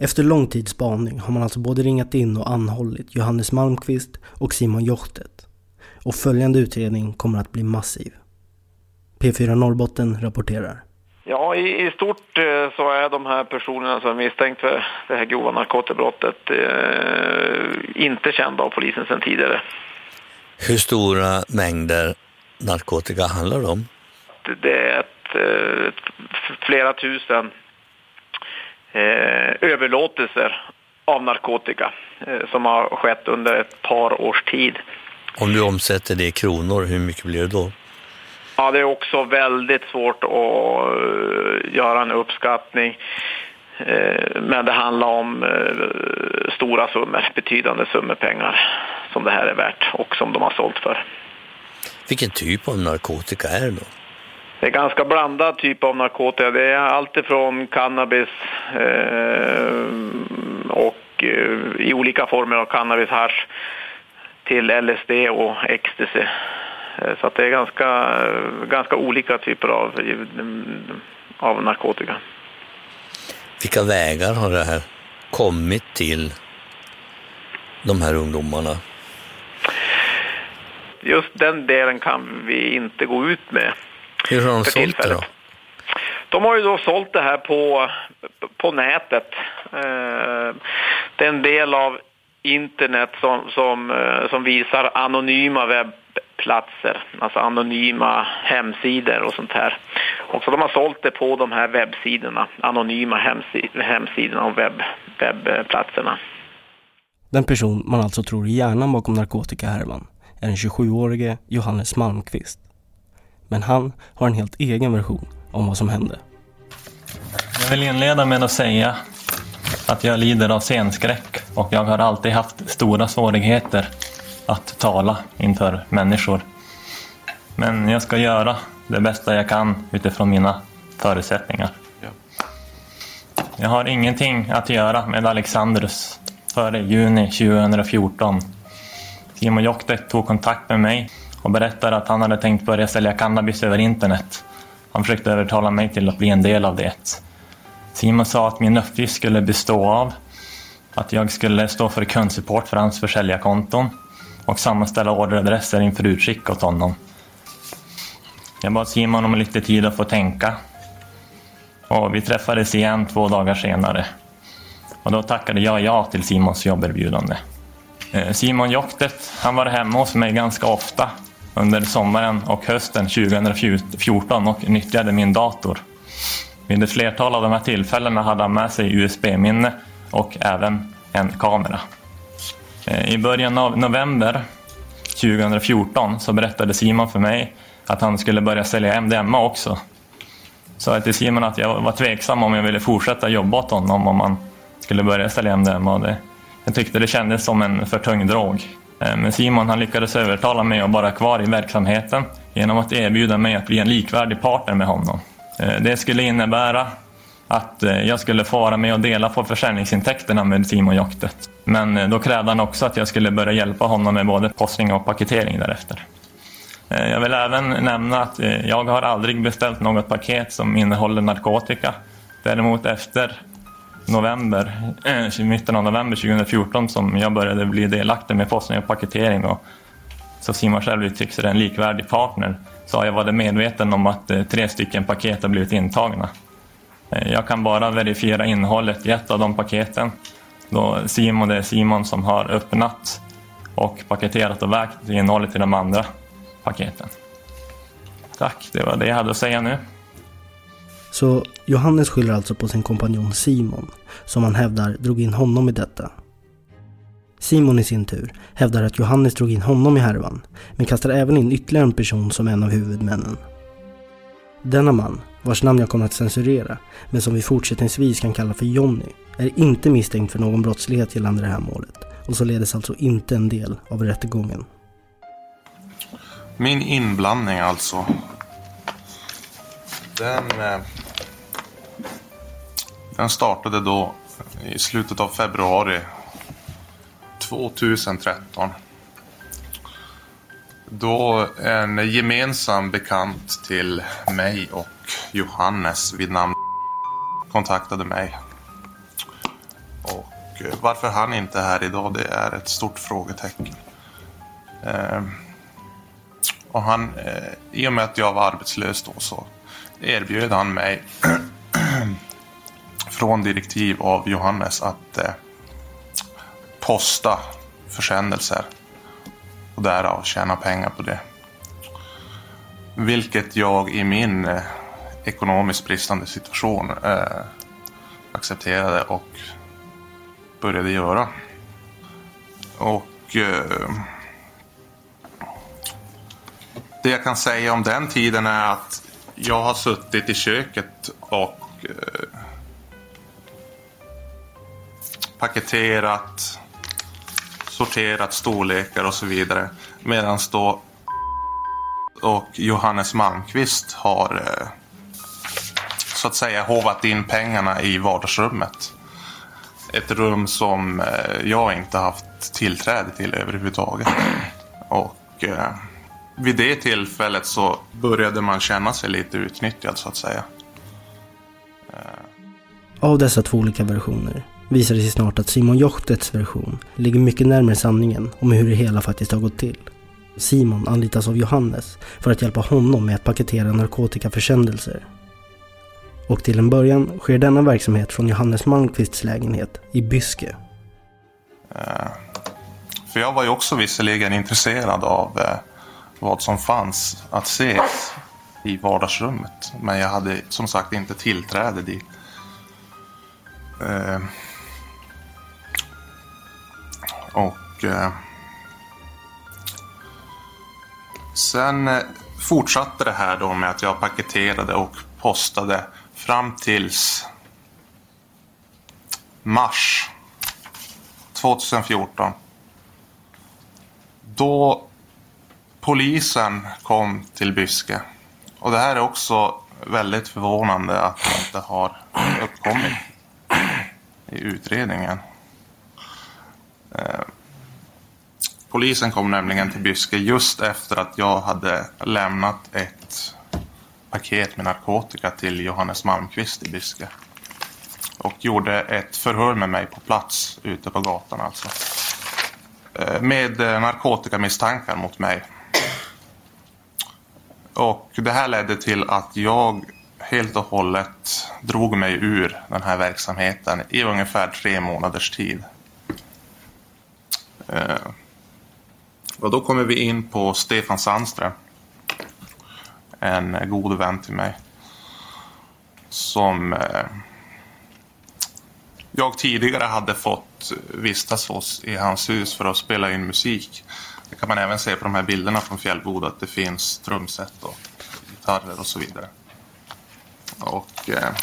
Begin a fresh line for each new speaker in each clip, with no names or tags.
Efter lång tids spaning har man alltså både ringat in och anhållit Johannes Malmqvist och Simon Jochtet. Och följande utredning kommer att bli massiv. P4 Norrbotten rapporterar.
Ja, i, i stort eh, så är de här personerna som är misstänkt för det här grova narkotikabrottet eh, inte kända av polisen sedan tidigare.
Hur stora mängder narkotika handlar det om?
Det- Det är ett, eh, f- flera tusen överlåtelser av narkotika eh, som har skett under ett par års tid.
Om du omsätter det i kronor, hur mycket blir det då?
Ja, det är också väldigt svårt att eh, göra en uppskattning. Eh, Men det handlar om eh, stora summor, betydande summor pengar som det här är värt och som de har sålt för.
Vilken typ av narkotika är det då?
Det är ganska blandad typ av narkotika. Det är allt ifrån cannabis eh, och eh, i olika former av cannabis, hasch till LSD och ecstasy. Eh, Så att det är ganska, ganska olika typer av, av narkotika.
Vilka vägar har det här kommit till de här ungdomarna?
Just den delen kan vi inte gå ut med.
Hur har de
För
sålt det då?
tillfället. De har ju då sålt det här på, på nätet. Eh, Det är en del av internet som, som, eh, som visar anonyma webbplatser, alltså anonyma hemsidor och sånt här. Och så de har sålt det på de här webbsidorna, anonyma hemsi- hemsidorna och webb, webbplatserna.
Den person man alltså tror är hjärnan bakom narkotikahärvan är den 27-årige Johannes Malmqvist. Men han har en helt egen version om vad som hände.
Jag vill inleda med att säga att jag lider av scenskräck och jag har alltid haft stora svårigheter att tala inför människor. Men jag ska göra det bästa jag kan utifrån mina förutsättningar. Jag har ingenting att göra med Alexandrus före juni 2014. Simon Joktek tog kontakt med mig och berättade att han hade tänkt börja sälja cannabis över internet. Han försökte övertala mig till att bli en del av det. Simon sa att min uppgift skulle bestå av att jag skulle stå för kundsupport för hans försäljarkonton och sammanställa orderadresser inför utskick åt honom. Jag bad Simon om lite tid att få tänka. Och vi träffades igen två dagar senare. Och då tackade jag ja till Simons jobberbjudande. Eh, Simon Joktet, han var hemma hos mig ganska ofta under sommaren och hösten 2014 och nyttjade min dator. Vid ett flertal av de här tillfällena hade han med sig USB-minne och även en kamera. Eh, I början av november 2014 så berättade Simon för mig att han skulle börja sälja MDMA också. Sa jag till Simon att jag var tveksam om jag ville fortsätta jobba åt honom om han skulle börja sälja MDMA. Det, jag tyckte det kändes som en för tung drog. Eh, men Simon han lyckades övertala mig att vara kvar i verksamheten genom att erbjuda mig att bli en likvärdig partner med honom. Eh, det skulle innebära att eh, jag skulle få vara med och dela på försäljningsintäkterna med Simon Joktet. Men då krävde han också att jag skulle börja hjälpa honom med både postning och paketering därefter. Jag vill även nämna att jag har aldrig beställt något paket som innehåller narkotika. Däremot efter november, äh, mitten av november 2014 som jag började bli delaktig med forskning och paketering och så Simon själv uttrycker det, en likvärdig partner så har jag varit medveten om att eh, tre stycken paket har blivit intagna. Eh, jag kan bara verifiera innehållet i ett av de paketen då Simon, det är Simon som har öppnat och paketerat och vägt innehållet i de andra paketen. Tack, det var det jag hade att säga nu.
Så Johannes skyller alltså på sin kompanjon Simon, som han hävdar drog in honom i detta. Simon i sin tur hävdar att Johannes drog in honom i härvan, men kastar även in ytterligare en person som en av huvudmännen. Denna man, vars namn jag kommer att censurera, men som vi fortsättningsvis kan kalla för Jonny, är inte misstänkt för någon brottslighet gällande det här målet och således alltså inte en del av rättegången.
Min inblandning alltså. Den, eh, den startade då i slutet av februari 2013. Då en gemensam bekant till mig och Johannes vid namn kontaktade mig. Och eh, varför han inte är här idag det är ett stort frågetecken. Eh, och han, i och med att jag var arbetslös då så erbjöd han mig från direktiv av Johannes att eh, posta försändelser och därav tjäna pengar på det. Vilket jag i min eh, ekonomiskt bristande situation eh, accepterade och började göra. Och eh, det jag kan säga om den tiden är att jag har suttit i köket och eh, paketerat sorterat storlekar och så vidare. Medan då och Johannes Malmqvist har eh, så att säga hovat in pengarna i vardagsrummet. Ett rum som eh, jag inte haft tillträde till överhuvudtaget. Och eh, vid det tillfället så började man känna sig lite utnyttjad så att säga.
Av dessa två olika versioner visar det sig snart att Simon Jochtets version ligger mycket närmare sanningen om hur det hela faktiskt har gått till. Simon anlitas av Johannes för att hjälpa honom med att paketera narkotikaförsändelser. Och till en början sker denna verksamhet från Johannes Malmqvists lägenhet i Byske.
Uh, för jag var ju också visserligen intresserad av uh, vad som fanns att se i vardagsrummet. Men jag hade som sagt inte tillträde dit. Eh, och eh, sen eh, fortsatte det här då med att jag paketerade och postade fram tills mars 2014. Då polisen kom till Byske. Och det här är också väldigt förvånande att det inte har uppkommit i utredningen. Eh, polisen kom nämligen till Byske just efter att jag hade lämnat ett paket med narkotika till Johannes Malmqvist i Byske. Och gjorde ett förhör med mig på plats ute på gatan alltså. Eh, med eh, narkotikamisstankar mot mig. Och det här ledde till att jag helt och hållet drog mig ur den här verksamheten i ungefär tre månaders tid. Eh, och då kommer vi in på Stefan Sandström. En god vän till mig. Som eh, jag tidigare hade fått vistas hos i hans hus för att spela in musik. Det kan man även se på de här bilderna från Fjällboda att det finns trumset och gitarrer och så vidare. Och eh,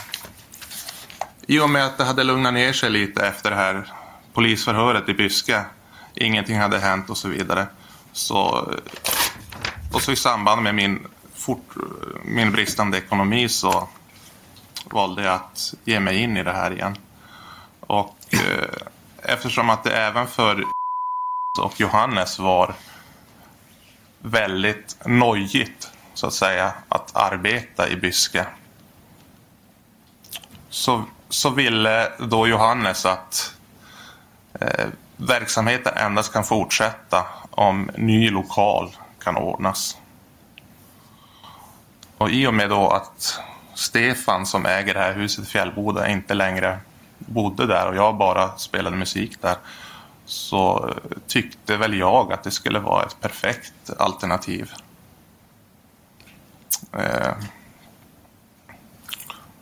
i och med att det hade lugnat ner sig lite efter det här polisförhöret i Byske ingenting hade hänt och så vidare. Så, och så i samband med min, fort, min bristande ekonomi så valde jag att ge mig in i det här igen. Och eh, eftersom att det även för och Johannes var väldigt nojigt så att säga att arbeta i Byske. Så, så ville då Johannes att eh, verksamheten endast kan fortsätta om ny lokal kan ordnas. Och i och med då att Stefan som äger det här huset i Fjällboda inte längre bodde där och jag bara spelade musik där så tyckte väl jag att det skulle vara ett perfekt alternativ. Eh,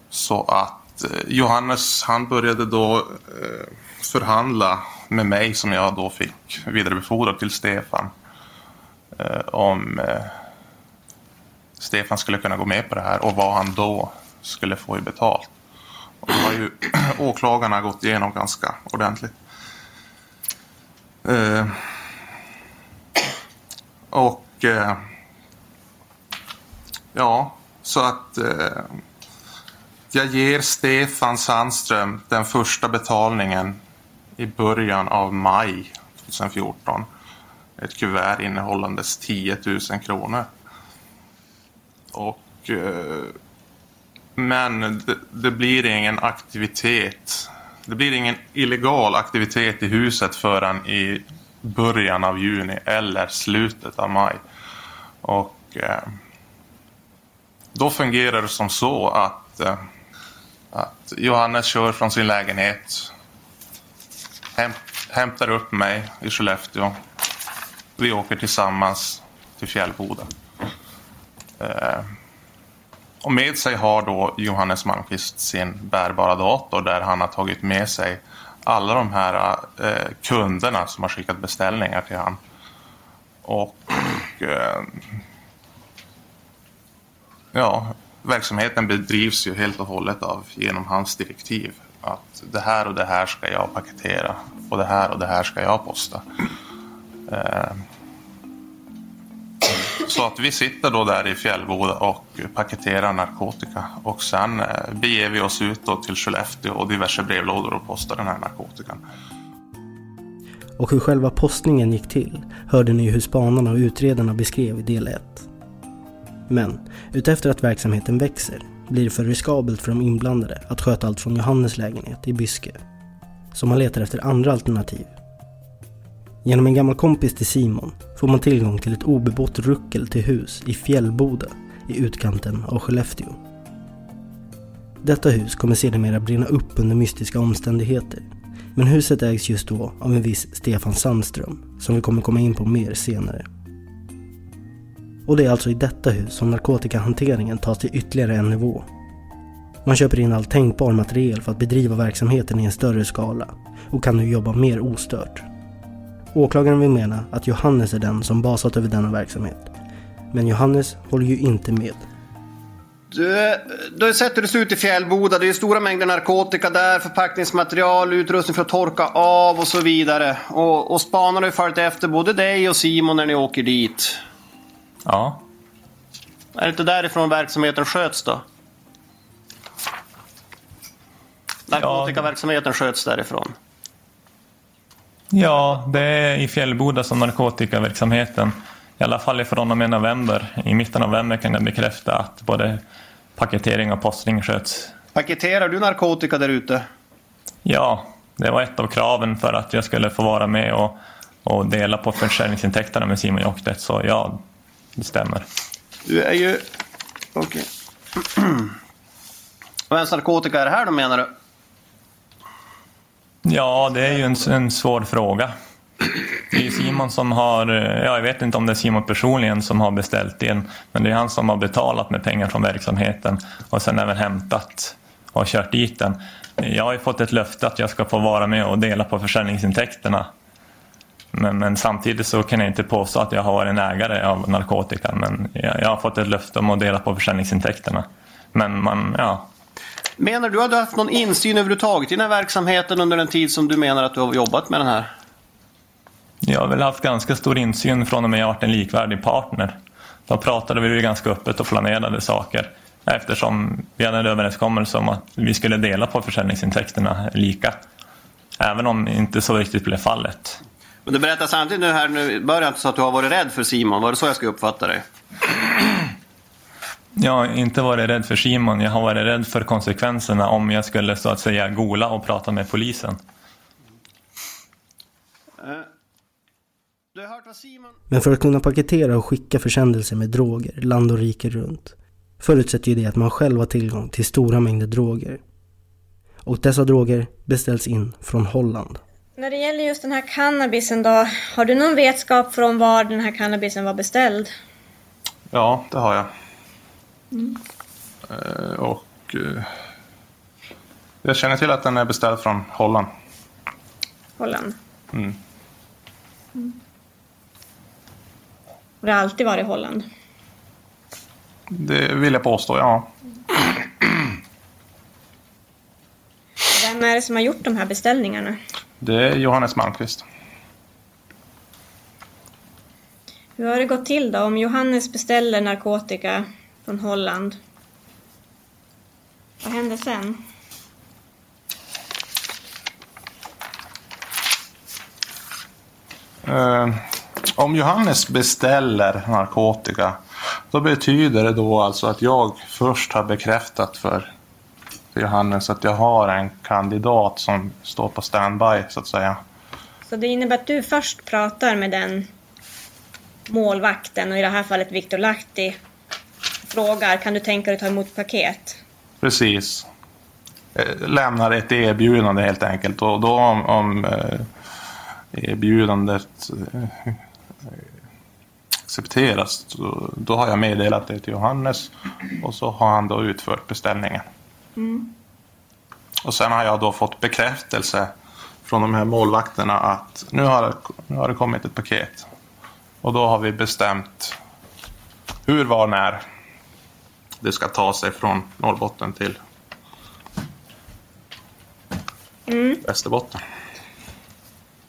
så att eh, Johannes han började då eh, förhandla med mig som jag då fick vidarebefordra till Stefan om Stefan skulle kunna gå med på det här och vad han då skulle få i betalt. Och det har ju åklagarna gått igenom ganska ordentligt. Eh, och eh, ja, så att eh, jag ger Stefan Sandström den första betalningen i början av maj 2014. Ett kuvert innehållandes 10 000 kronor. Och, eh, men det, det, blir ingen aktivitet. Det blir ingen illegal aktivitet i huset förrän i början av juni eller slutet av maj. Och eh, då fungerar det som så att, eh, att Johannes kör från sin lägenhet, häm, hämtar upp mig i Skellefteå. Vi åker tillsammans till Fjällboda. Eh, och med sig har då Johannes Malmqvist sin bärbara dator där han har tagit med sig alla de här eh, kunderna som har skickat beställningar till han. Och eh, ja, verksamheten bedrivs ju helt och hållet av genom hans direktiv. Att det här och det här ska jag paketera och det här och det här ska jag posta. Eh, så att vi sitter då där i Fjällboda och paketerar narkotika och sen eh, beger vi oss ut då till Skellefteå och diverse brevlådor och postar den här narkotikan.
Och hur själva postningen gick till hörde ni hur spanarna och utredarna beskrev i del 1. Men utefter att verksamheten växer blir det för riskabelt för de inblandade att sköta allt från Johannes lägenhet i Byske. Så man letar efter andra alternativ Genom en gammal kompis till Simon får man tillgång till ett obebott ruckel till hus i Fjällboda i utkanten av Skellefteå. Detta hus kommer sedermera brinna upp under mystiska omständigheter. Men huset ägs just då av en viss Stefan Sandström som vi kommer komma in på mer senare. Och det är alltså i detta hus som narkotikahanteringen tas till ytterligare en nivå. Man köper in all tänkbar materiel för att bedriva verksamheten i en större skala och kan nu jobba mer ostört. Åklagaren vill mena att Johannes är den som basat över denna verksamhet. Men Johannes håller ju inte med.
Du, du har sett hur det ser ut i Fjällboda. Det är stora mängder narkotika där, förpackningsmaterial, utrustning för att torka av och så vidare. Och, och spanarna har ju följt efter både dig och Simon när ni åker dit.
Ja.
Är det inte därifrån verksamheten sköts då? Narkotikaverksamheten sköts därifrån.
Ja, det är i Fjällboda som narkotikaverksamheten, i alla fall ifrån och med november. I mitten av november kan jag bekräfta att både paketering och postning sköts.
Paketerar du narkotika där ute?
Ja, det var ett av kraven för att jag skulle få vara med och, och dela på försäljningsintäkterna med Simon Jockstedt. Så ja, det stämmer.
Du är ju... Okej. Okay. Vems narkotika är det här då menar du?
Ja, det är ju en, en svår fråga. Det är Simon som har, ja, jag vet inte om det är Simon personligen som har beställt in, men det är han som har betalat med pengar från verksamheten och sen även hämtat och kört dit den. Jag har ju fått ett löfte att jag ska få vara med och dela på försäljningsintäkterna. Men, men samtidigt så kan jag inte påstå att jag har varit en ägare av narkotikan, men jag, jag har fått ett löfte om att dela på försäljningsintäkterna. Men man, ja,
Menar du att du har haft någon insyn överhuvudtaget i den här verksamheten under den tid som du menar att du har jobbat med den här?
Jag har väl haft ganska stor insyn från och med jag varit en likvärdig partner. Då pratade vi ganska öppet och planerade saker. Eftersom vi hade en överenskommelse om att vi skulle dela på försäljningsintäkterna lika. Även om inte så riktigt blev fallet.
Men du berättar samtidigt nu här nu början så att du har varit rädd för Simon. Var det så jag ska uppfatta dig?
Jag har inte varit rädd för Simon. Jag har varit rädd för konsekvenserna om jag skulle så att säga gola och prata med polisen.
Simon...
Men för att kunna paketera och skicka försändelser med droger land och rike runt förutsätter ju det att man själv har tillgång till stora mängder droger. Och dessa droger beställs in från Holland.
När det gäller just den här cannabisen då, har du någon vetskap från var den här cannabisen var beställd?
Ja, det har jag. Eh, och eh, jag känner till att den är beställd från Holland.
Holland?
Mm.
Och det har alltid varit Holland?
Det vill jag påstå, ja.
Vem är det som har gjort de här beställningarna?
Det är Johannes Malmqvist.
Hur har det gått till då om Johannes beställer narkotika från Holland? Vad händer sen?
Eh, om Johannes beställer narkotika då betyder det då alltså att jag först har bekräftat för för Johannes att jag har en kandidat som står på standby så att säga.
Så det innebär att du först pratar med den målvakten och i det här fallet Viktor Lahti frågar kan du tänka dig ta emot paket?
Precis. Eh, Lämnar ett erbjudande helt enkelt och då om, om eh, erbjudandet eh, accepteras då, har jag meddelat det till Johannes och så har han då utfört beställningen. Och sen har jag då fått bekräftelse från de här målvakterna att nu har, det, nu har det kommit ett paket. Och då har vi bestämt hur, var, när det ska ta sig från Norrbotten till Västerbotten.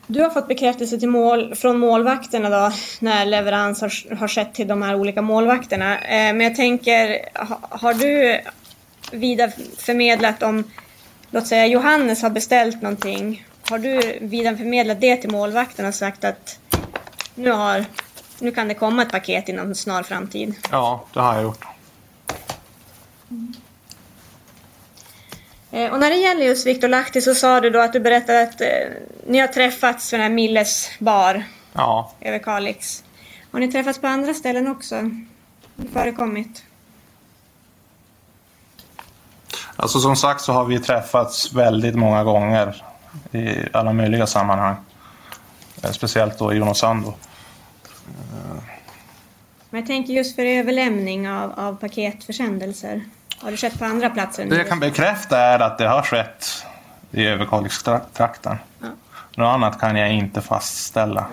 Du har fått bekräftelse till mål, från målvakterna då när leverans har, har skett till de här olika målvakterna. Eh, men jag tänker, ha, har du vidareförmedlat om, låt säga Johannes har beställt någonting. Har du vidareförmedlat det till målvakten och sagt att nu, har, nu kan det komma ett paket inom en snar framtid?
Ja, det har jag gjort.
Eh, och när det gäller just Viktor Lahti så sa du då att du berättade att eh, ni har träffats för den här Milles bar
Ja,
över Kalix. Har ni träffats på andra ställen också? Det förekommit?
alltså som sagt så har vi träffats väldigt många gånger i alla möjliga sammanhang. Eh, Speciellt då i Jonosando.
Men jag tänker just för överlämning av, av paketförsändelser. Har det skett på andra platser?
Det jag kan bekräfta är att det har skett i Överkalixtrakten.
Ja.
Något annat kan jag inte fastställa.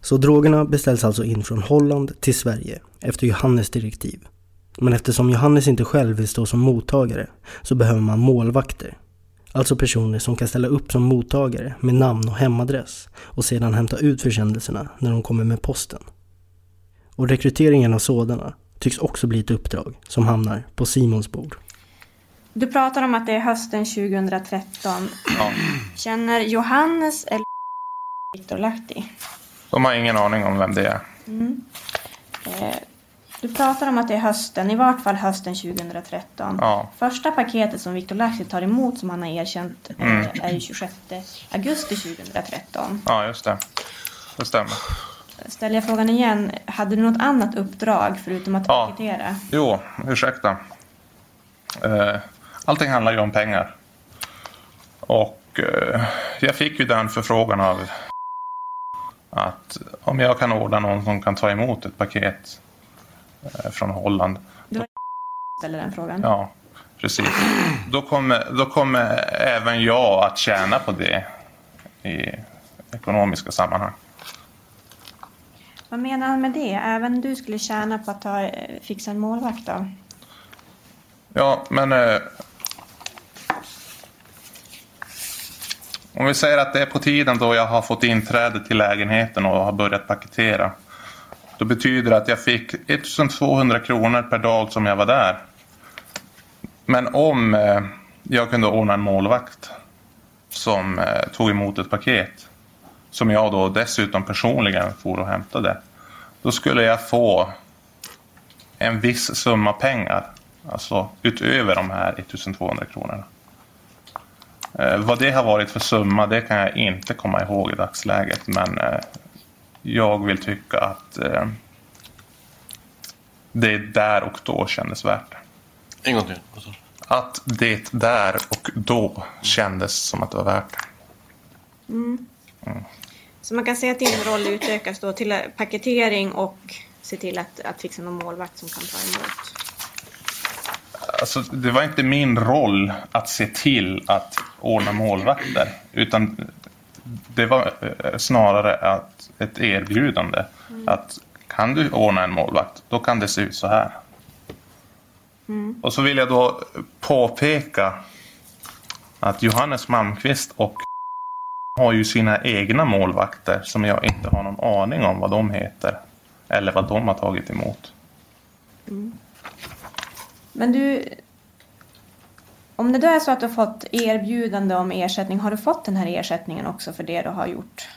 Så drogerna beställs alltså in från Holland till Sverige efter Johannes direktiv. Men eftersom Johannes inte själv vill stå som mottagare så behöver man målvakter. Alltså personer som kan ställa upp som mottagare med namn och hemadress och sedan hämta ut försändelserna när de kommer med posten. Och rekryteringen av sådana tycks också bli ett uppdrag som hamnar på Simons bord.
Du pratar om att det är hösten 2013.
Ja.
Känner Johannes eller Viktor Lahti?
De har ingen aning om vem det är.
Eh, Du pratar om att det är hösten, i vart fall hösten 2013.
Ja.
Första paketet som Viktor Lahti tar emot som han har erkänt eh, är ju 26 augusti 2013.
Ja, just det. Det stämmer.
Ställer jag frågan igen, hade du något annat uppdrag förutom att
Ja. Jo, ursäkta. Eh, Allting handlar ju om pengar. Och eh, jag fick ju den förfrågan av att om jag kan ordna någon som kan ta emot ett paket eh, från Holland.
Ställer den frågan.
Ja, precis. Då kommer, då kommer även jag att tjäna på det i ekonomiska sammanhang.
Vad menar han med det? Även du skulle tjäna på att ta, eh, fixa en målvakt då?
Ja, men... Eh, om vi säger att det är på tiden då jag har fått inträde till lägenheten och har börjat paketera. Då betyder det att jag fick 1200 kronor per dag som jag var där. Men om eh, jag kunde ordna en målvakt som eh, tog emot ett paket som jag då dessutom personligen for och hämtade. Då skulle jag få en viss summa pengar. Alltså utöver de här 1200 kronorna. Eh, vad det har varit för summa det kan jag inte komma ihåg i dagsläget. Men eh, jag vill tycka att eh, det där och då kändes värt.
En gång till.
Att det där och då kändes som att det var värt det.
Mm.
Mm.
Så man kan säga att din roll utökas då till paketering och se till att, att fixa någon målvakt som kan ta emot.
Alltså, det var inte min roll att se till att ordna målvakter. Utan det var eh, snarare att ett erbjudande.
Mm.
Att kan du ordna en målvakt, då kan det se ut så här.
Mm.
Och så vill jag då påpeka att Johannes Malmqvist och har ju sina egna målvakter som jag inte har någon aning om vad de heter. Eller vad de har tagit emot.
Mm. Men du, om det då är så att du har fått erbjudande om ersättning, har du fått den här ersättningen också för det du har gjort?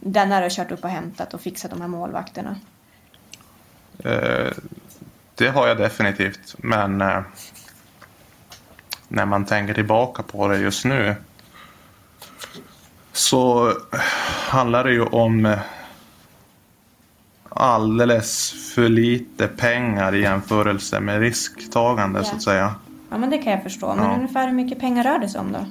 Den när du har kört upp och hämtat och fixat de här målvakterna?
Eh, det har jag definitivt. Men eh, när man tänker tillbaka på det just nu så handlar det ju om eh, alldeles för lite pengar i jämförelse med risktagande
Ja.
så att säga.
Ja, men det kan jag förstå. Men
Ja.
ungefär hur mycket pengar rör det sig om då?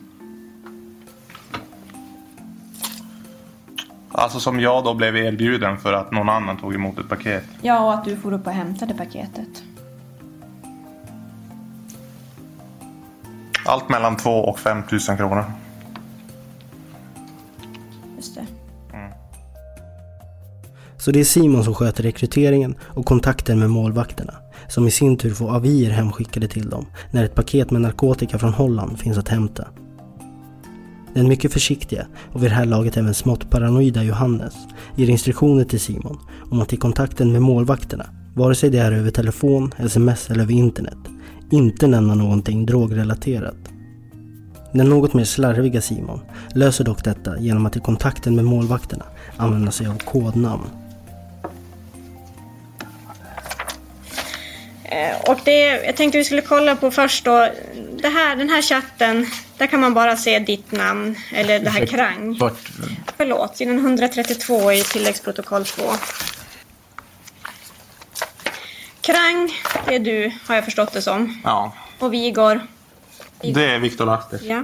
Alltså som jag då blev erbjuden för att någon annan tog emot ett paket.
Ja, och att du får upp och hämtade paketet.
Allt mellan 2 och 5 tusen kronor.
Så det är Simon som sköter rekryteringen och kontakten med målvakterna, som i sin tur får avier hemskickade till dem när ett paket med narkotika från Holland finns att hämta. Den mycket försiktiga och vid det här laget även smått paranoida Johannes ger instruktioner till Simon om att i kontakten med målvakterna, vare sig det är över telefon, sms eller över internet, inte nämna någonting drogrelaterat. Den något mer slarviga Simon löser dock detta genom att i kontakten med målvakterna använda sig av kodnamn.
Och det jag tänkte vi skulle kolla på först då. Det här, den här chatten, där kan man bara se ditt namn, eller det här krang.
Vart,
Förlåt, sidan 132 i tilläggsprotokoll 2. Krang, det är du, har jag förstått det som.
Ja,
Och Vigor,
det är Viktor Lahti.
ja.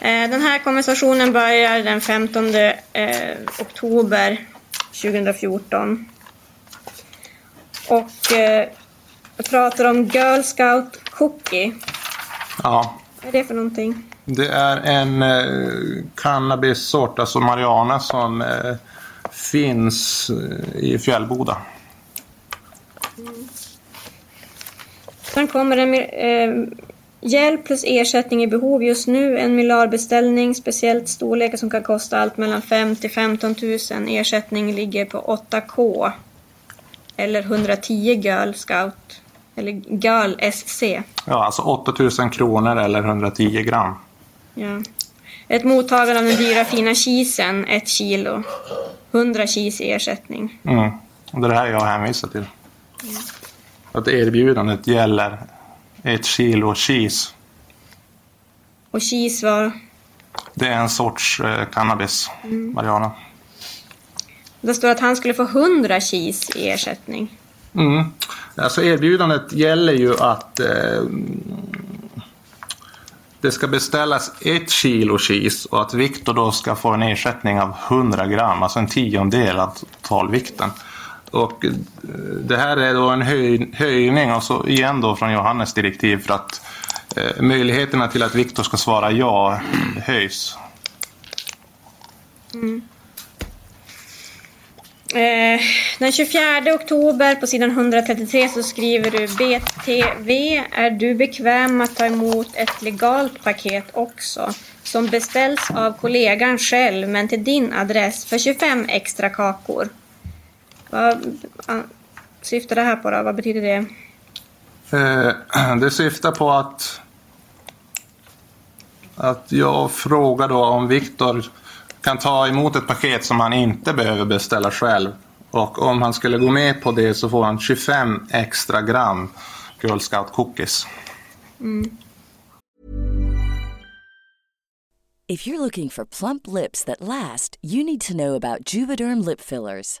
Eh, Den här konversationen börjar den 15 eh, oktober 2014. Och jag pratar om Girl Scout Cookie.
Ja,
Vad är det för någonting?
Det är en eh, cannabissort, alltså marijuana, som eh, finns eh, i Fjällboda.
Sen kommer en eh, hjälp plus ersättning i behov just nu. En miljardbeställning, speciellt storlekar som kan kosta allt mellan 5 till 15 000. Ersättning ligger på 8K. Eller 110 Girl Scout. Eller Girl SC.
Ja, alltså 8000 kronor eller 110 gram.
Ja. Ett mottagande av den dyra fina cheesen, ett kilo. 100 cheese i ersättning.
Mm. Och det är det här jag hänvisar till. Att erbjudandet gäller ett kilo cheese.
Och cheese var...
Det är en sorts eh, cannabis, marijuana.
Det står att han skulle få 100 cheese i ersättning.
Mm. Alltså erbjudandet gäller ju att eh, det ska beställas ett kilo cheese och att Viktor då ska få en ersättning av 100 gram, alltså en tiondel av totalvikten. Och eh, det här är då en höj, höjning, och så igen då från Johannes direktiv för att eh, möjligheterna till att Viktor ska svara ja höjs.
Mm. Eh, den 24 oktober på sidan 133 så skriver du BTV, är du bekväm att ta emot ett legalt paket också? Som beställs av kollegan själv men till din adress för 25 extra kakor. Vad syftar det här på då? Vad betyder det?
Eh, det syftar på att att jag frågar då om Viktor kan ta emot ett paket som han inte behöver beställa själv. Och om han skulle gå med på det så får han 25 extra gram Girl Scout cookies. Mm.
If you're looking for plump lips that last, you need to know about Juvederm lip fillers.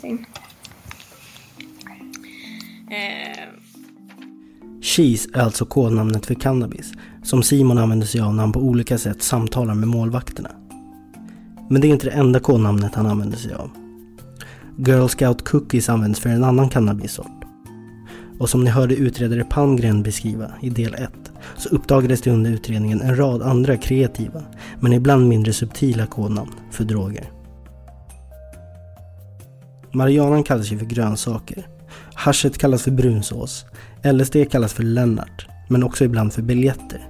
Okay.
Eh. Cheese är alltså kodnamnet för cannabis som Simon använder sig av när han på olika sätt samtalar med målvakterna. Men det är inte det enda kodnamnet han använder sig av. Girl Scout Cookies används för en annan cannabissort. Och som ni hörde utredare Palmgren beskriva i del 1 så uppdagades det under utredningen en rad andra kreativa men ibland mindre subtila kodnamn för droger. Marianan kallas ju för grönsaker. Haschet kallas för brunsås. LSD kallas för Lennart, men också ibland för biljetter.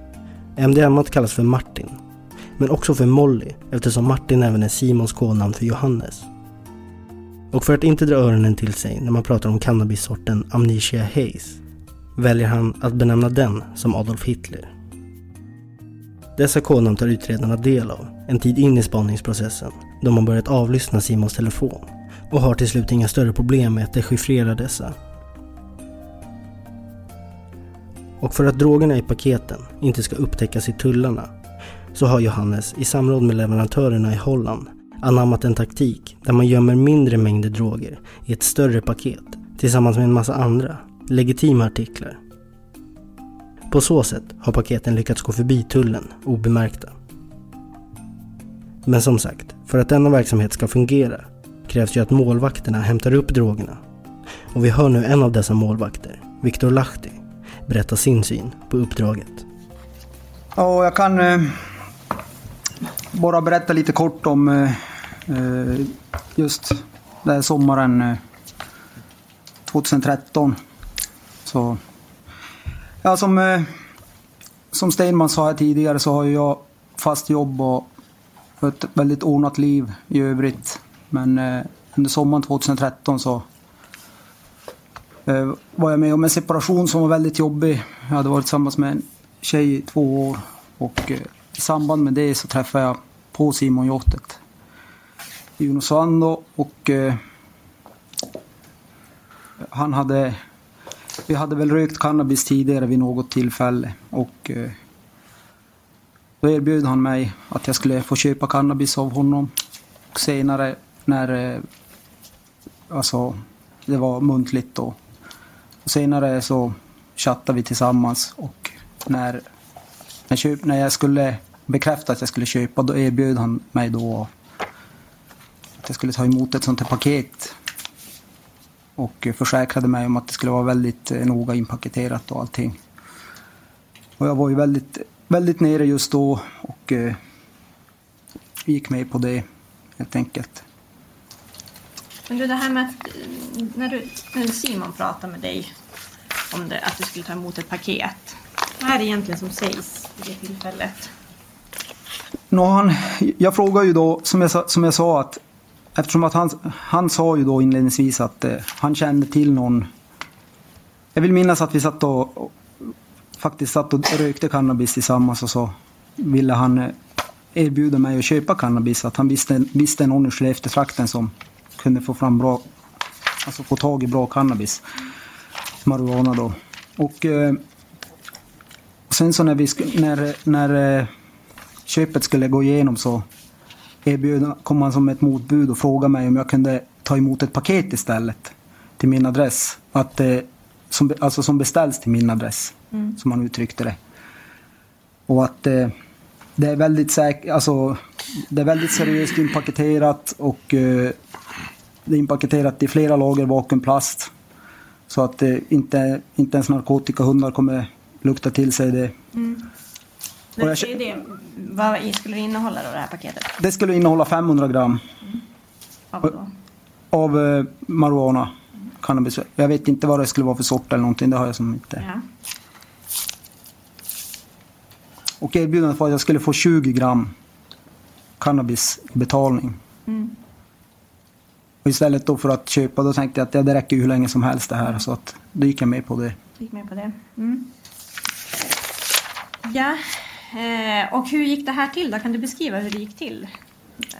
MDMA kallas för Martin, men också för Molly eftersom Martin även är Simons kodnamn för Johannes. Och för att inte dra öronen till sig när man pratar om cannabissorten Amnesia Haze väljer han att benämna den som Adolf Hitler. Dessa kodnamn tar utredarna del av en tid in i spaningsprocessen då man börjat avlyssna Simons telefon och har till slut inga större problem med att dechiffrera dessa. Och för att drogerna i paketen inte ska upptäckas i tullarna så har Johannes i samråd med leverantörerna i Holland anammat en taktik där man gömmer mindre mängder droger i ett större paket tillsammans med en massa andra legitima artiklar. På så sätt har paketen lyckats gå förbi tullen obemärkta. Men som sagt, för att denna verksamhet ska fungera krävs ju att målvakterna hämtar upp drogerna. Och vi hör nu en av dessa målvakter, Viktor Lahti, berätta sin syn på uppdraget.
Ja, jag kan eh, bara berätta lite kort om eh, eh just den här sommaren eh, 2013. Så, ja, som, eh, som Steinman sa här tidigare så har jag fast jobb och ett väldigt ordnat liv i övrigt. Men eh, under sommaren 2013 så eh, var jag med om en separation som var väldigt jobbig. Jag hade varit tillsammans med en tjej i två år och eh, i samband med det så träffade jag på Simon Jottet i Unosvando och eh, han hade vi hade väl rökt cannabis tidigare vid något tillfälle och eh, Då erbjöd han mig att jag skulle få köpa cannabis av honom. Och senare när, eh, alltså det var muntligt då. Och senare så chattade vi tillsammans och när, när, köp, när jag skulle bekräfta att jag skulle köpa då erbjöd han mig då att jag skulle ta emot ett sånt här paket. Och försäkrade mig om att det skulle vara väldigt eh, noga inpaketerat och allting. Och jag var ju väldigt, väldigt nere just då och eh, gick med på det helt enkelt.
Men du, det här med att när, du, när Simon pratar med dig om det, att du skulle ta emot ett paket. Vad är det egentligen som sägs vid det tillfället?
Nå, han, jag frågar ju då, som jag, sa- som jag sa, att eftersom att han, han sa ju då inledningsvis att eh, han kände till någon. Jag vill minnas att vi satt och, och faktiskt satt och rökte cannabis tillsammans och så ville han eh, erbjuda mig att köpa cannabis. Att han visste, visste någon i Skellefteåtrakten som kunde få fram bra, alltså få tag i bra cannabis. Marijuana då. Och eh, sen så när vi, när, när eh, köpet skulle gå igenom så erbjöd, kom han som ett motbud och frågade mig om jag kunde ta emot ett paket istället till min adress. Att, eh, som, alltså som beställs till min adress,
Mm.
som han uttryckte det. Och att eh, det är väldigt säk- alltså, det är väldigt seriöst inpaketerat och eh, det är inpaketerat i flera lager vakuumplast. Så att eh, inte, inte ens narkotikahundar kommer lukta till sig det.
Mm.
Och jag
Det, det, det, vad skulle det innehålla då, det här paketet?
Det skulle innehålla 500 gram
Av vad då?
av eh, marijuana, cannabis. Jag vet inte vad det skulle vara för sort eller någonting, det har jag som inte.
Ja.
Och erbjudandet var att jag skulle få 20 gram cannabis i betalning.
Mm.
Och istället då för att köpa, då tänkte jag att ja, det räcker hur länge som helst det här. Så att då gick jag med på det.
Gick med på det. Mm. Ja, eh, och hur gick det här till då? Kan du beskriva hur det gick till?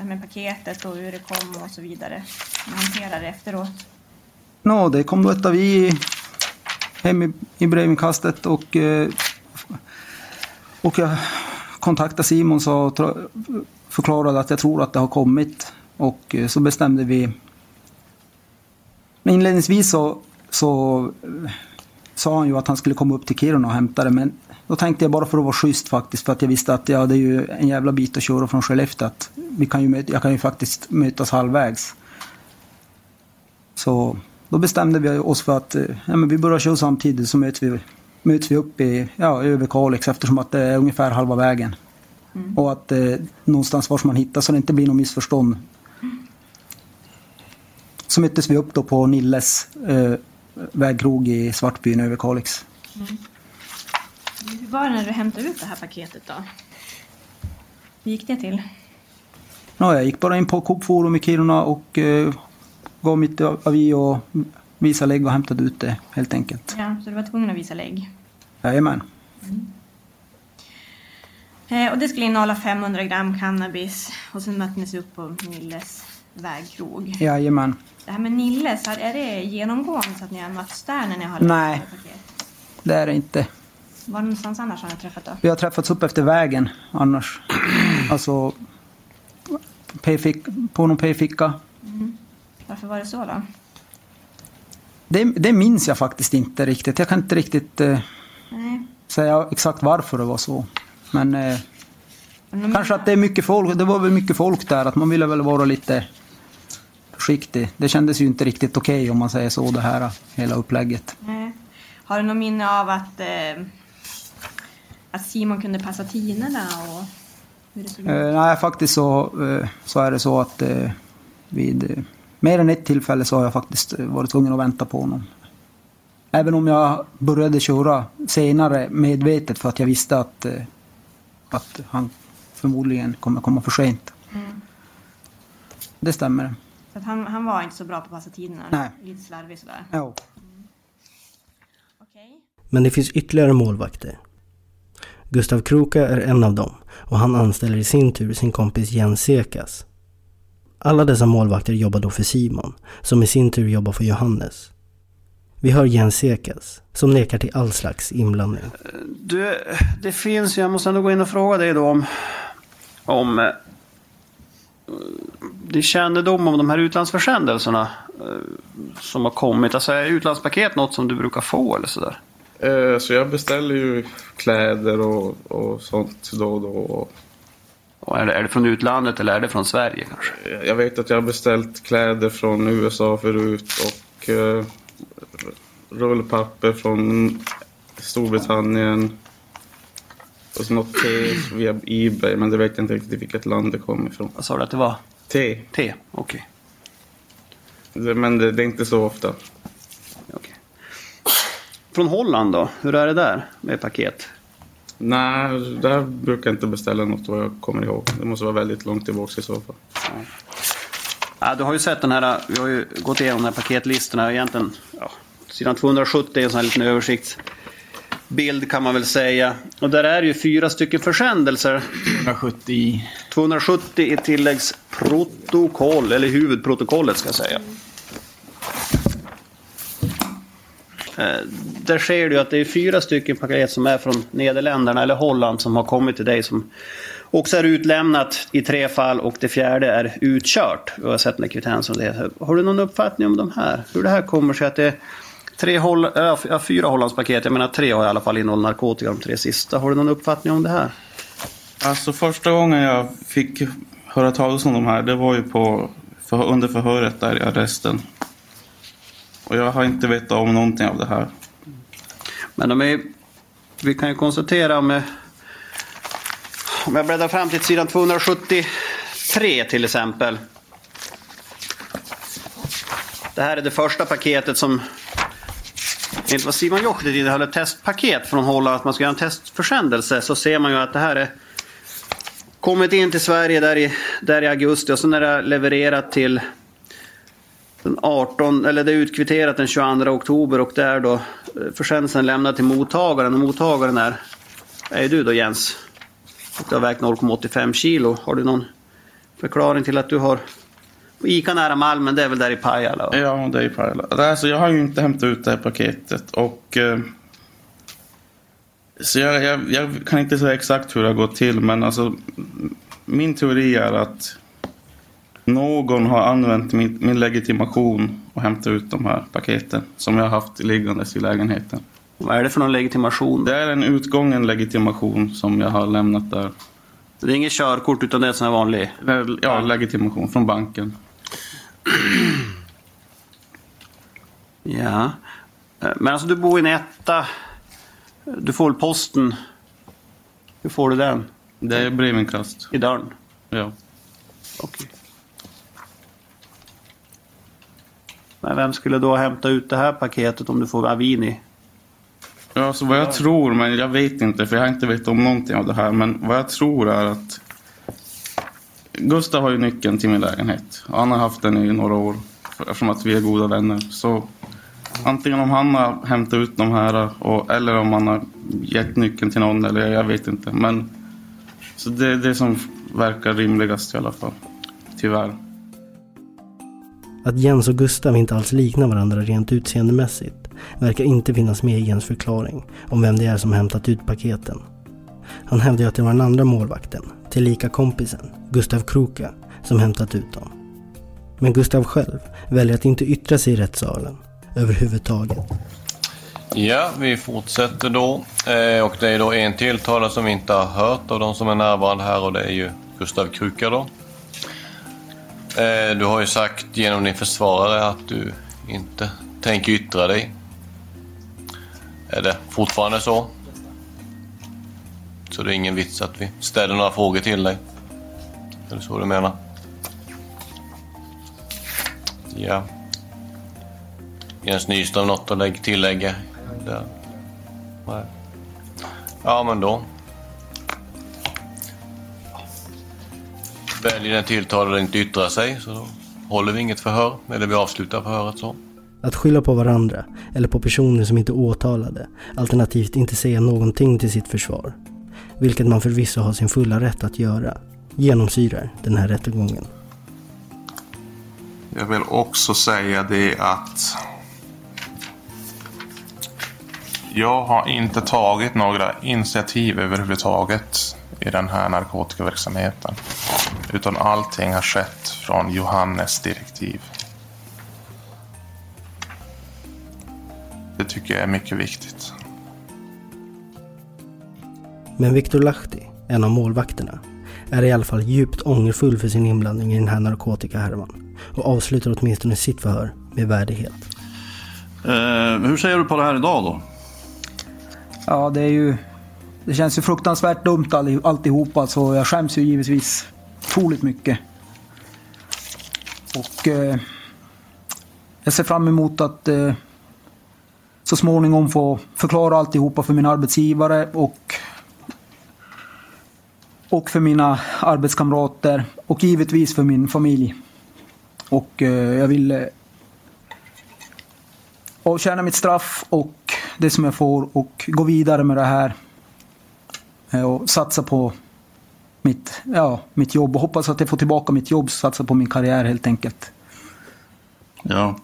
Med paketet och hur det kom och så vidare. Hur hanterade det efteråt.
Nå, det kom då ett avi hem i, i brevinkastet och, eh, och jag kontaktade Simon och förklarade att jag tror att det har kommit. Och eh, så bestämde vi. Inledningsvis så, så eh, sa han ju att han skulle komma upp till Kiruna och hämta det. Men då tänkte jag bara för att vara schysst faktiskt. För att jag visste att ja, det är ju en jävla bit att köra från Skellefteå. Att vi kan ju, möt- jag kan ju faktiskt mötas halvvägs. Så då bestämde vi oss för att eh, ja, men vi börjar köra samtidigt så möts vi, möts vi upp i ja, Överkalix eftersom att det är ungefär halva vägen.
Mm.
Och att eh, någonstans var man hittar så det inte blir något missförstånd. Så möttes vi upp då på Nilles eh, vägkrog i Svartbyn, Överkalix.
Mm. Hur var det när du hämtade ut det här paketet då? Hur gick det till?
Ja, jag gick bara in på Coop Forum i Kiruna och eh, gav mitt avi och visade lägg och hämtade ut det helt enkelt.
Ja, så du var tvungen att visa lägg.
Jajamän.
Eh, och det skulle innehålla 500 gram cannabis och sen möttes vi upp på Nilles vägkrog.
Jajamän.
Det här med Nilles, är- är det genomgående så att ni har mötts där när ni har
Nej.
paket?
Det är det inte.
Var någonstans annars har ni träffat då?
Vi har träffats upp efter vägen annars. Alltså p-fick- på någon p-ficka.
Mm. Varför var det så då?
Det, det minns jag faktiskt inte riktigt. Jag kan inte riktigt eh, säga exakt varför det var så. Men eh,
Men
kanske att det är mycket folk. Det var väl mycket folk där. Att man ville väl vara lite försiktig. Det kändes ju inte riktigt okej om man säger så det här hela upplägget.
Nej. Har du något minne av att, eh, att Simon kunde passa tiderna och hur det såg ut?
Eh, nej, faktiskt så, eh, så är det så att eh, vid eh, mer än ett tillfälle så har jag faktiskt eh, varit tvungen att vänta på honom. Även om jag började köra senare medvetet för att jag visste att, att han förmodligen kommer komma för sent.
Mm.
Det stämmer.
Så att han, han var inte så bra på att passa tiderna?
Nej.
Lite slarvig sådär?
Ja.
Men det finns ytterligare målvakter. Gustav Kroka är en av dem och han anställer i sin tur sin kompis Jens Sekas. Alla dessa målvakter jobbar då för Simon, som i sin tur jobbar för Johannes. Vi hör Jens Sekas, som nekar till all slags inblandning.
Du, det finns ju, jag måste ändå gå in och fråga dig då om... Om... eh, Din kännedom om de här utlandsförsändelserna eh, som har kommit. Alltså är utlandspaket något som du brukar få eller sådär?
Eh, Så jag beställer ju kläder och, och sånt då och då. Och
Och är, det, är det från utlandet eller är det från Sverige kanske?
jag vet att jag har beställt kläder från USA förut och eh, rullpapper från Storbritannien. Och så något te via Ebay, men det vet jag inte riktigt vilket land det kom ifrån.
Vad sa du att det var?
Te.
Te, okej.
Det- Men det, det är inte så ofta.
Från Holland då? Hur är det där med paket?
Nej, där brukar jag inte beställa något vad jag kommer ihåg. Det måste vara väldigt långt tillbaka i så fall.
Ja, du har ju sett den här, vi har ju gått igenom de här paketlistorna. Egentligen, ja, sidan 270 är en sån här liten översiktsbild kan man väl säga. Och där är ju fyra stycken försändelser.
270.
270 i tilläggsprotokoll, eller huvudprotokollet ska jag säga. Eh, Där ser du att det är fyra stycken paket som är från Nederländerna eller Holland som har kommit till dig som också är utlämnat i tre fall och det fjärde är utkört. Vi har sett den kvittensen. och det. Har du någon uppfattning om de här? Hur det här kommer sig att det tre Holl äh, fyra Hollandspaket, jag menar tre har i alla fall innehållit narkotika de tre sista. Har du någon uppfattning om det här?
Alltså första gången jag fick höra talas om de här, det var ju på, för, under förhöret där i arresten. Och jag har inte vetat om någonting av det här.
Men de är, vi kan ju konstatera om jag, om jag bläddrar fram till sidan 273 till exempel. Det här är det första paketet som enligt vad Simon Jochted innehöll ett testpaket från Holland att man ska göra en testförsändelse så ser man ju att det här är kommit in till Sverige där i, där i augusti och sen är det levererat till den 18, eller det är utkvitterat den 22 oktober och det är då eh, försändelsen lämnad till mottagaren och mottagaren är, är du då Jens. Och du har vägt 0,85 kilo. Har du någon förklaring till att du har Ica nära Malmen, det är väl där i Pajala? va?
Ja, det är i Pajala. Alltså, jag har ju inte hämtat ut det här paketet och... Eh, så jag, jag, jag kan inte säga exakt hur det har gått till, men alltså... Min teori är att någon har använt min, min legitimation och hämtat ut de här paketen som jag har haft liggandes i lägenheten.
Vad är det för någon legitimation?
Det är en utgången legitimation som jag har lämnat där.
Det är inget körkort utan det är en sån här vanlig?
Ja, legitimation från banken.
Ja. Eh, Men alltså du bor i en etta. Du får posten. Hur får du den?
Det är brevinkast.
I dörren?
Ja.
Okej. Men vem skulle då hämta ut det här paketet om du får Avini?
Ja, alltså vad jag tror, men jag vet inte för jag har inte vetat om någonting av det här. Men vad jag tror är att Gustav har ju nyckeln till min lägenhet. Han har haft den i några år eftersom att vi är goda vänner. Så antingen om han har hämtat ut de här och, eller om han har gett nyckeln till någon eller jag vet inte. Men så det är det som verkar rimligast i alla fall. Tyvärr.
Att Jens och Gustav inte alls liknar varandra rent utseendemässigt verkar inte finnas med i Jens förklaring om vem det är som hämtat ut paketen. Han hävdar ju att det var den andra målvakten, tillika kompisen, Gustav Kroka, som hämtat ut dem. Men Gustav själv väljer att inte yttra sig i rättssalen överhuvudtaget.
Ja, vi fortsätter då. Eh, och det är då en tilltalare som vi inte har hört av de som är närvarande här och det är ju Gustav Kruka då. Eh, du har ju sagt genom din försvarare att du inte tänker yttra dig. Är det fortfarande så? Så det är ingen vits att vi ställer några frågor till dig? Är det så du menar? Ja. Jens Nyström något att lägga, tillägga? Där. Nej. Ja, men då. Väljer den tilltalade att inte yttra sig så då håller vi inget förhör. Eller vi avslutar förhöret så.
Att skylla på varandra eller på personer som inte är åtalade, alternativt inte säga någonting till sitt försvar, vilket man förvisso har sin fulla rätt att göra, genomsyrar den här rättegången.
Jag vill också säga det att Jag har inte tagit några initiativ överhuvudtaget i den här narkotikaverksamheten. Utan allting har skett från Johannes direktiv. Det tycker jag är mycket viktigt.
Men Viktor Lahti, en av målvakterna, är i alla fall djupt ångerfull för sin inblandning i den här narkotikahärvan och avslutar åtminstone sitt förhör med värdighet.
Eh, hur ser du på det här idag då?
Ja, det är ju... Det känns ju fruktansvärt dumt all, alltihopa, så jag skäms ju givetvis otroligt mycket. Och eh, jag ser fram emot att eh, så småningom få förklara alltihopa för min arbetsgivare och och för mina arbetskamrater och givetvis för min familj. Och eh, jag vill eh, avtjäna mitt straff och det som jag får och gå vidare med det här. Eh, och satsa på mitt, ja, mitt jobb och hoppas att jag får tillbaka mitt jobb. Satsa på min karriär helt enkelt.
Ja.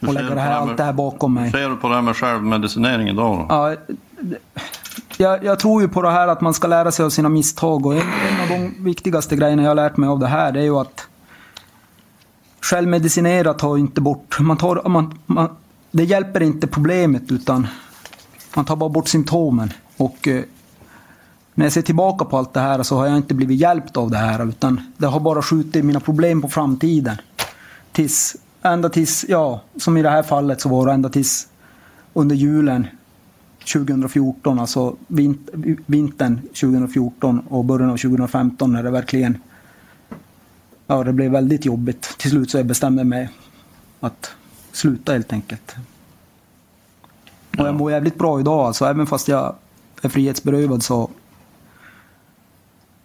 Hur
och lägga det här,
med-
allt det här bakom mig.
Hur ser du på det här med självmedicinering idag då?
Ja, jag, jag tror ju på det här att man ska lära sig av sina misstag och en, en av de viktigaste grejerna jag har lärt mig av det här det är ju att självmedicinera tar inte bort, man tar, man, man, det hjälper inte problemet utan man tar bara bort symptomen. Och eh, när jag ser tillbaka på allt det här så har jag inte blivit hjälpt av det här utan det har bara skjutit mina problem på framtiden. Tills, ända tills, ja, som i det här fallet så var det ända tills under julen 2014, alltså vint, vintern 2014 och början av 2015 när det verkligen ja, det blev väldigt jobbigt. Till slut så jag bestämde mig att sluta helt enkelt. Och jag mår jävligt bra idag alltså, även fast jag är frihetsberövad så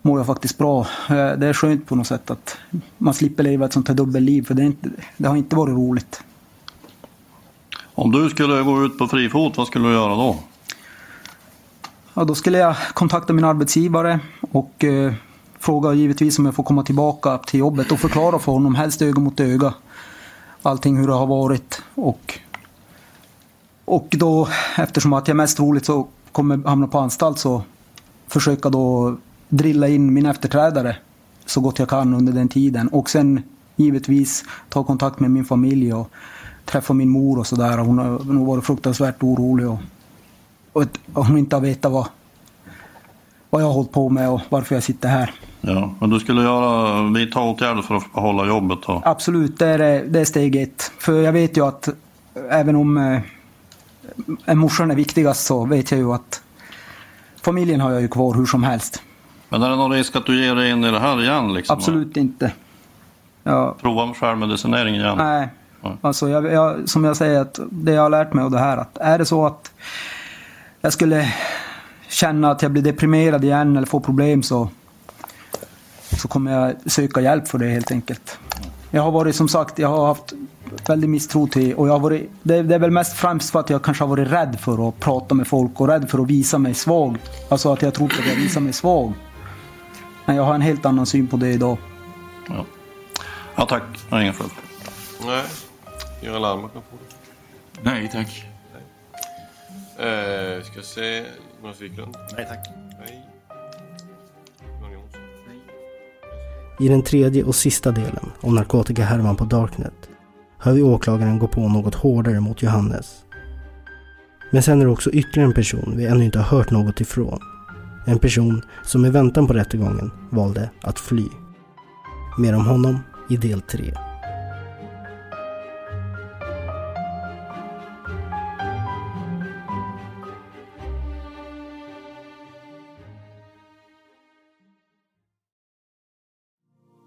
mår jag faktiskt bra. Eh, Det är skönt på något sätt att man slipper leva ett sånt här dubbelliv för det, inte, det har inte varit roligt.
Om du skulle gå ut på fri fot, vad skulle du göra då?
Ja, då skulle jag kontakta min arbetsgivare och eh, fråga givetvis om jag får komma tillbaka till jobbet och förklara för honom, helst öga mot öga, allting hur det har varit. Och, och då, eftersom att jag mest troligt så kommer hamna på anstalt, så försöka då drilla in min efterträdare så gott jag kan under den tiden. Och sen givetvis ta kontakt med min familj och träffa min mor och sådär. Hon har nog varit fruktansvärt orolig och, och ett- och hon inte har vetat vad, vad jag har hållit på med och varför jag sitter här.
Ja, men du skulle göra, vidta åtgärder för att behålla jobbet då?
Absolut, det är, det är steg ett. För jag vet ju att även om eh, morsan är viktigast så vet jag ju att familjen har jag ju kvar hur som helst.
Men är det någon risk att du ger dig in i det här igen? Liksom?
Absolut inte. Ja,
Prova med självmedicinering igen?
nej, alltså jag, jag, som jag säger, att det jag har lärt mig av det här, att är det så att jag skulle känna att jag blir deprimerad igen eller får problem så, så kommer jag söka hjälp för det helt enkelt. Jag har varit som sagt, jag har haft väldigt misstro till och jag har varit, det, det är väl mest främst för att jag kanske har varit rädd för att prata med folk och rädd för att visa mig svag. Alltså att jag tror att jag visar mig svag. Men jag har en helt annan syn på det idag.
Ja, ja tack. Jag har inga fler.
Nej. Göran Landmark kan få det.
Nej tack.
Eh, ska se. Jonas Wiklund.
Nej tack.
Nej.
I den tredje och sista delen om narkotikahärvan på Darknet hör vi åklagaren gå på något hårdare mot Johannes. Men sen är det också ytterligare en person vi ännu inte har hört något ifrån. En person som i väntan på rättegången valde att fly. Mer om honom i del 3.